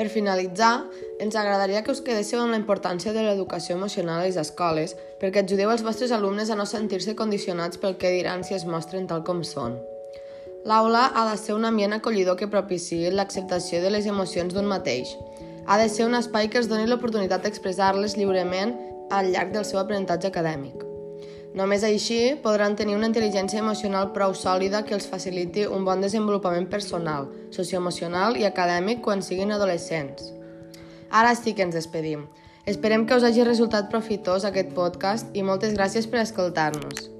Per finalitzar, ens agradaria que us quedéssiu amb la importància de l'educació emocional a les escoles perquè ajudeu els vostres alumnes a no sentir-se condicionats pel que diran si es mostren tal com són. L'aula ha de ser un ambient acollidor que propiciï l'acceptació de les emocions d'un mateix. Ha de ser un espai que els doni l'oportunitat d'expressar-les lliurement al llarg del seu aprenentatge acadèmic. Només així podran tenir una intel·ligència emocional prou sòlida que els faciliti un bon desenvolupament personal, socioemocional i acadèmic quan siguin adolescents. Ara sí que ens despedim. Esperem que us hagi resultat profitós aquest podcast i moltes gràcies per escoltar-nos.